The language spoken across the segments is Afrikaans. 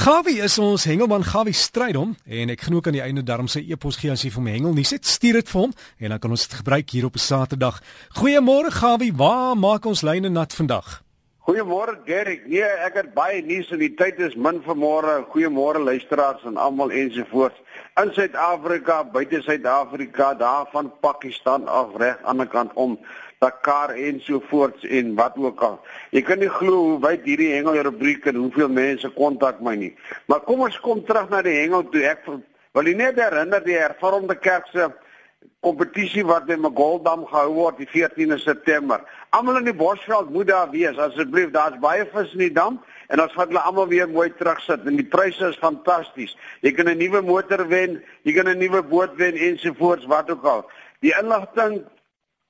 Gawie is ons hengelman Gawie Strydom en ek genoeg aan die einde darm sy e-pos gee as jy vir my hengel nie sit stuur dit vir hom en dan kan ons dit gebruik hier op 'n Saterdag. Goeiemôre Gawie, waar maak ons lyne nat vandag? Goeiemôre Derek. Nee, ek het baie nuus en die tyd is min vir môre. Goeiemôre luisteraars en almal ensovoorts. In Suid-Afrika, buite Suid-Afrika, daar van Pakistan af reg aan die kant om Dakar en so voorts en wat ook al. Jy kan nie glo hoe wyd hierdie hengel rubriek en hoeveel mense kontak my nie. Maar kom ons kom terug na die hengel toe. Ek wil net herinner die hervormde kerk se kompetisie wat by Magoldam gehou word die 14de September. Almal in die Bosveld moet daar wees asseblief. Daar's baie vis in die dam en ons gaan hulle almal weer mooi terugsit en die pryse is fantasties. Jy kan 'n nuwe motor wen, jy kan 'n nuwe boot wen ensovoorts wat ook al. Die inligting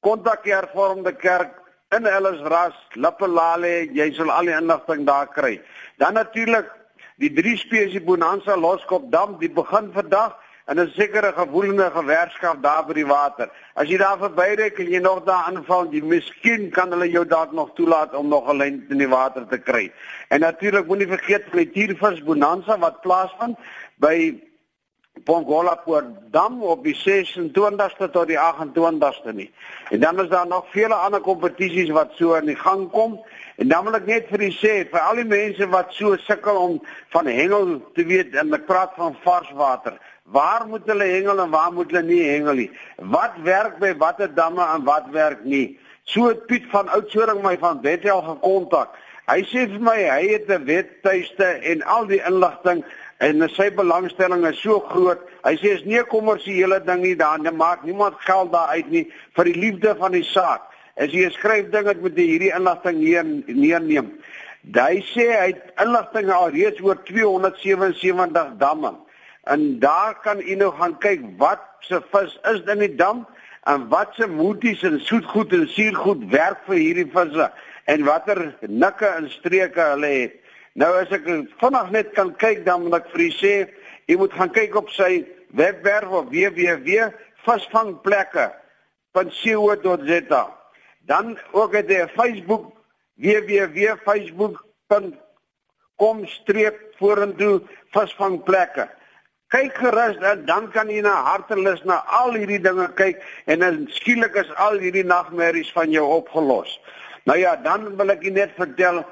kontak die hervormde kerk in Ellisras, Lippelale, jy sal al die inligting daar kry. Dan natuurlik die drie spesie Bonanza Loskop Dam, die begin vandag en 'n sekere gewoelende gewerskap daar by die water. As jy daar verbyry, kan jy nog daar aanval. Jy miskien kan hulle jou dalk nog toelaat om nog 'n lyn in die water te kry. En natuurlik moenie vergeet van die tiervis Bonanza wat plaasvind by Pongola Poort Dam op die 26ste tot die 28ste nie. En dan is daar nog vele ander kompetisies wat so aan die gang kom. En dan wil ek net vir u sê vir al die mense wat so sukkel om van hengel te weet en ek praat van vars water. Waar moet hulle hengel en waar moet hulle nie hengel nie? Wat werk by watter damme en wat werk nie? So Piet van Oudtshoorn my van Bethel gekontak. Hy sê vir my hy het 'n wettuiste en al die inligting en sy belangstelling is so groot. Hy sê is nie 'n kommersiële ding nie, daar maak niemand geld daar uit nie vir die liefde van die saak. As jy skryf dinge met hierdie inligting hier neerneem. Hy sê hy het inligting al reeds oor 277 damme. En daar kan u nou gaan kyk wat se vis is in die dam en wat se moeties en soetgoed en suurgoed werk vir hierdie visse en watter nikke en streke hulle het. Nou as ek vinnig net kan kyk dan moet ek vir u sê, u moet gaan kyk op sy webwerf op www.visvangplekke.co.za. Dan ook het hy 'n Facebook www.facebook.com/vorentoe visvangplekke. Kyk gerus dan dan kan jy na hartelus na al hierdie dinge kyk en dan skielik is al hierdie nagmerries van jou opgelos. Nou ja, dan wil ek net vertel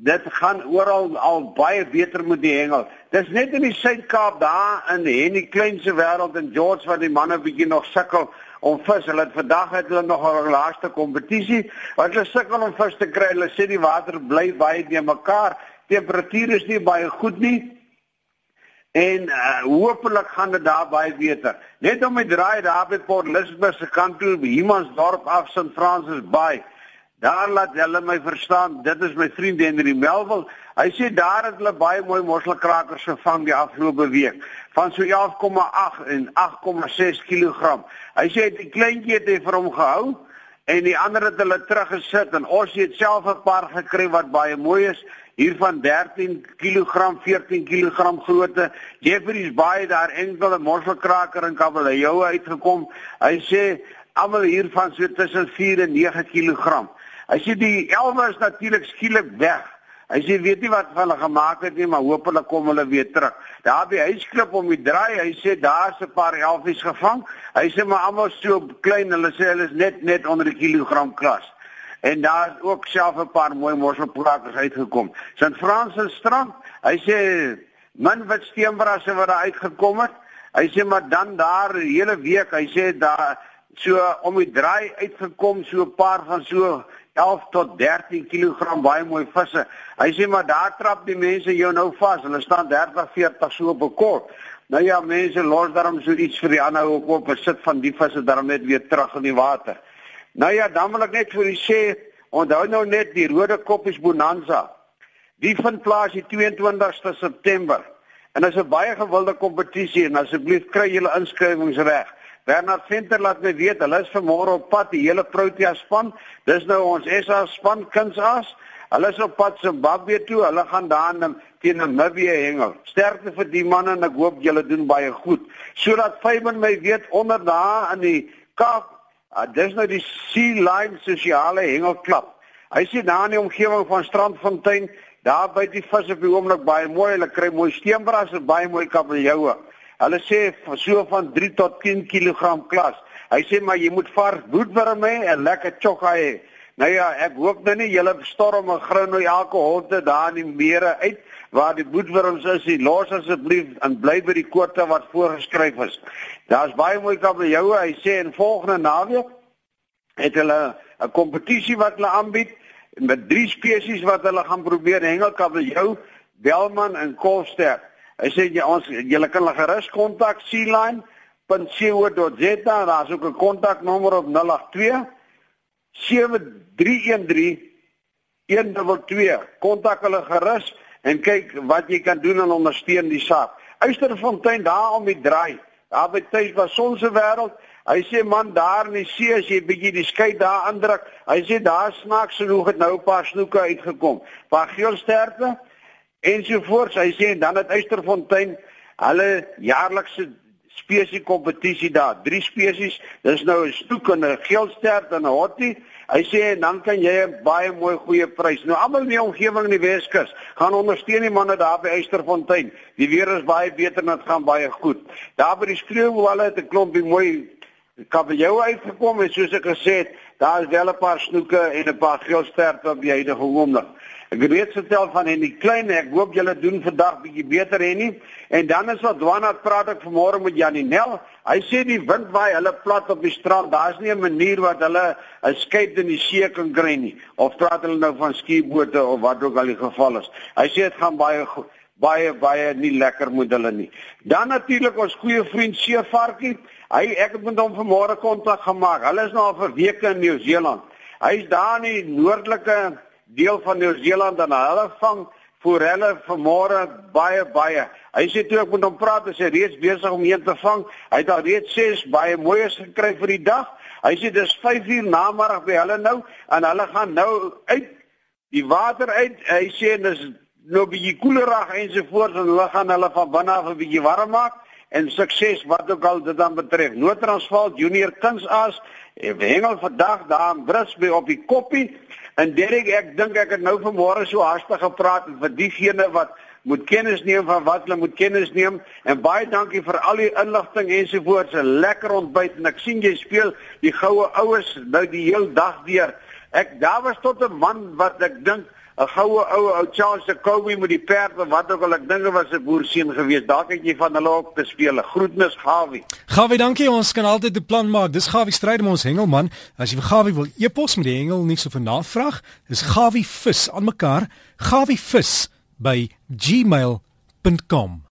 dit gaan oral al baie beter met die hengel. Dis net in die Suid-Kaap daar in Henny Kleinse wêreld en George waar die manne bietjie nog sukkel om vis. Hulle het vandag het hulle nog 'n laaste kompetisie. Wat hulle sukkel om vis te kry. Hulle sê die water bly baie te mekaar. Temperatuur is nie baie goed nie. En uh, hopelik gaan dit daar baie beter. Net om my draai daar by Port Elizabeth se kant toe, Humansdorp af St Francis Bay. Daar laat hulle my verstaan, dit is my vriend Henry Melville. Hy sê daar het hulle baie mooi mosselkrakers gevang die afgelope week van so 11,8 en 8,6 kg. Hy sê die kleintjie het hy vir hom gehou en die ander het hulle teruggesit en ons het self 'n paar gekry wat baie mooi is hier van 13 kg, 14 kg grootte. Jeffrey's baie daar enkele mosselkraker en kabeljou uitgekom. Hy sê almal hier van so tussen 4 en 9 kg. As jy die elwe is natuurlik skielik weg. As jy weet nie wat van hulle gemaak het nie, maar hopelik kom hulle weer terug. Daar by huisklip om die draai, hy sê daar's 'n paar elfies gevang. Hy sê maar almal so klein, hulle sê hulle is net net onder die kilogram klas. En daar's ook self 'n paar mooi mosselplakkers uitgekom. St. Francis strand, hy sê min wat steenbrasse wat daar uitgekom het. Hy sê maar dan daar hele week, hy sê daar so om die draai uitgekom so 'n paar van so 11 tot 13 kg baie mooi visse. Hy sê maar daar trap die mense jou nou vas. Hulle staan 30, 40 so op 'n kort. Nou ja, mense los daarom so iets vir die ander ook op besit van die visse daarom net weer terug in die water. Nou ja, dan wil ek net vir u sê, onthou nou net die rode koppies bonanza. Die vind plaas die 22ste September. En dit is 'n baie gewilde kompetisie en asseblief kry julle inskrywings reg. Bernard Venter laat my weet hulle is vanmôre op pad die hele Protea span. Dis nou ons SA span kunsas. Hulle is op pad Zimbabwe toe. Hulle gaan daar teen Namibië hengel. Sterkte vir die manne en ek hoop julle doen baie goed. Sodat Fabian my weet onder daar in die Kaap, uh, dis nou die Sea Line sosiale hengelklub. Hy sê daar in die omgewing van Strandfontein Daar by die vis op die oomblik baie mooi. Hulle kry mooi steenbras en baie mooi kabeljoue. Hulle sê so van 3 tot 10 kg klas. Hy sê maar jy moet vars boetwurm hê en lekker chokka hê. Nou ja, ek hoop nou nie julle storm en grou nou elke honde daar in die mere uit waar die boetwurms is. Die los asseblief en bly by die kwote wat voorgeskryf is. Daar's baie mooi kabeljoue. Hy sê in volgende naweek het hulle 'n kompetisie wat hulle aanbied met drie spesies wat hulle gaan probeer hengel kabeljou, belman en kolster. Hy sê jy ons julle kan hulle gerus kontak sealine.co.za en daar's ook 'n kontaknommer op 082 7313 122. Kontak hulle gerus en kyk wat jy kan doen en ondersteun die saak. Uisterfontein daar om die draai. Daar by tuis was ons se wêreld. Hy sê man daar in die see as jy bietjie die skei daar aandruk, hy sê daar snaaks genoeg het nou 'n paar snoeke uitgekom. Paar geelsterte ensovoorts. Hy sê dan het Eysterfontein hulle jaarlikse spesie kompetisie daar. Drie spesies. Dis nou 'n snoek en 'n geelstert en 'n hottie. Hy sê dan kan jy 'n baie mooi goeie prys. Nou almal in die omgewing in die Weskus gaan ondersteun die manne daar by Eysterfontein. Die weer is baie beter en dit gaan baie goed. Daar by die skreeuwalle het 'n klompie mooi kabeljou uitgekom en soos ek gesê het, daar is wel 'n paar snoeke en 'n paar geelsterte op die huidige oomblik. Ek weet vertel van en die klein ek hoop julle doen vandag bietjie beter hè nie. En dan is wat Dwana praat ek vanmôre met Janie Nel. Hy sê die wind waai hulle plat op die strand. Daar's nie 'n manier wat hulle 'n skep in die see kan kry nie. Of praat hulle nou van skiebote of wat ook al die geval is. Hy sê dit gaan baie goed baie baie nie lekker moet hulle nie. Dan natuurlik ons goeie vriend Seevarkie. Hy ek het met hom vanmôre kontak gemaak. Hulle is nou al vir weke in Nieu-Seeland. Hy's daar in die noordelike deel van Nieu-Seeland en hulle vang forelle vanmôre baie baie. Hy sê toe ek met hom praat, hy reeds besig om een te vang. Hy het al reeds 6 baie mooies gekry vir die dag. Hy sê dis 5 uur namiddag by hulle nou en hulle gaan nou uit die water uit. Hy sê dis nou bietjie koelerig ensovoorts en hulle gaan hulle van binne af 'n bietjie warm maak en sukses wat ook al dit dan betref. Noordransvaal Junior Kunsaas hengel vandag daar in Brisby op die koppie. En Derek, ek dink ek het nou vanmôre so hastig gepraat vir diegene wat moet kennis neem van wat hulle moet kennis neem en baie dankie vir al die inligting ensovoorts 'n lekker ontbyt en ek sien jy speel die goue oues nou die heel dag deur ek daar was tot 'n man wat ek dink 'n goue ou ou Charles de Kobe met die perde wat ook al ek dink was 'n boerseun geweest. Dalk het jy van hulle op te speel. Groetnis Gawie. Gawie, dankie. Ons kan altyd 'n plan maak. Dis Gawie stryd met ons hengelman. As jy vir Gawie wil e-pos met die hengel nie so vir navraag, is Gawie vis aan mekaar. Gawie vis by gmail.com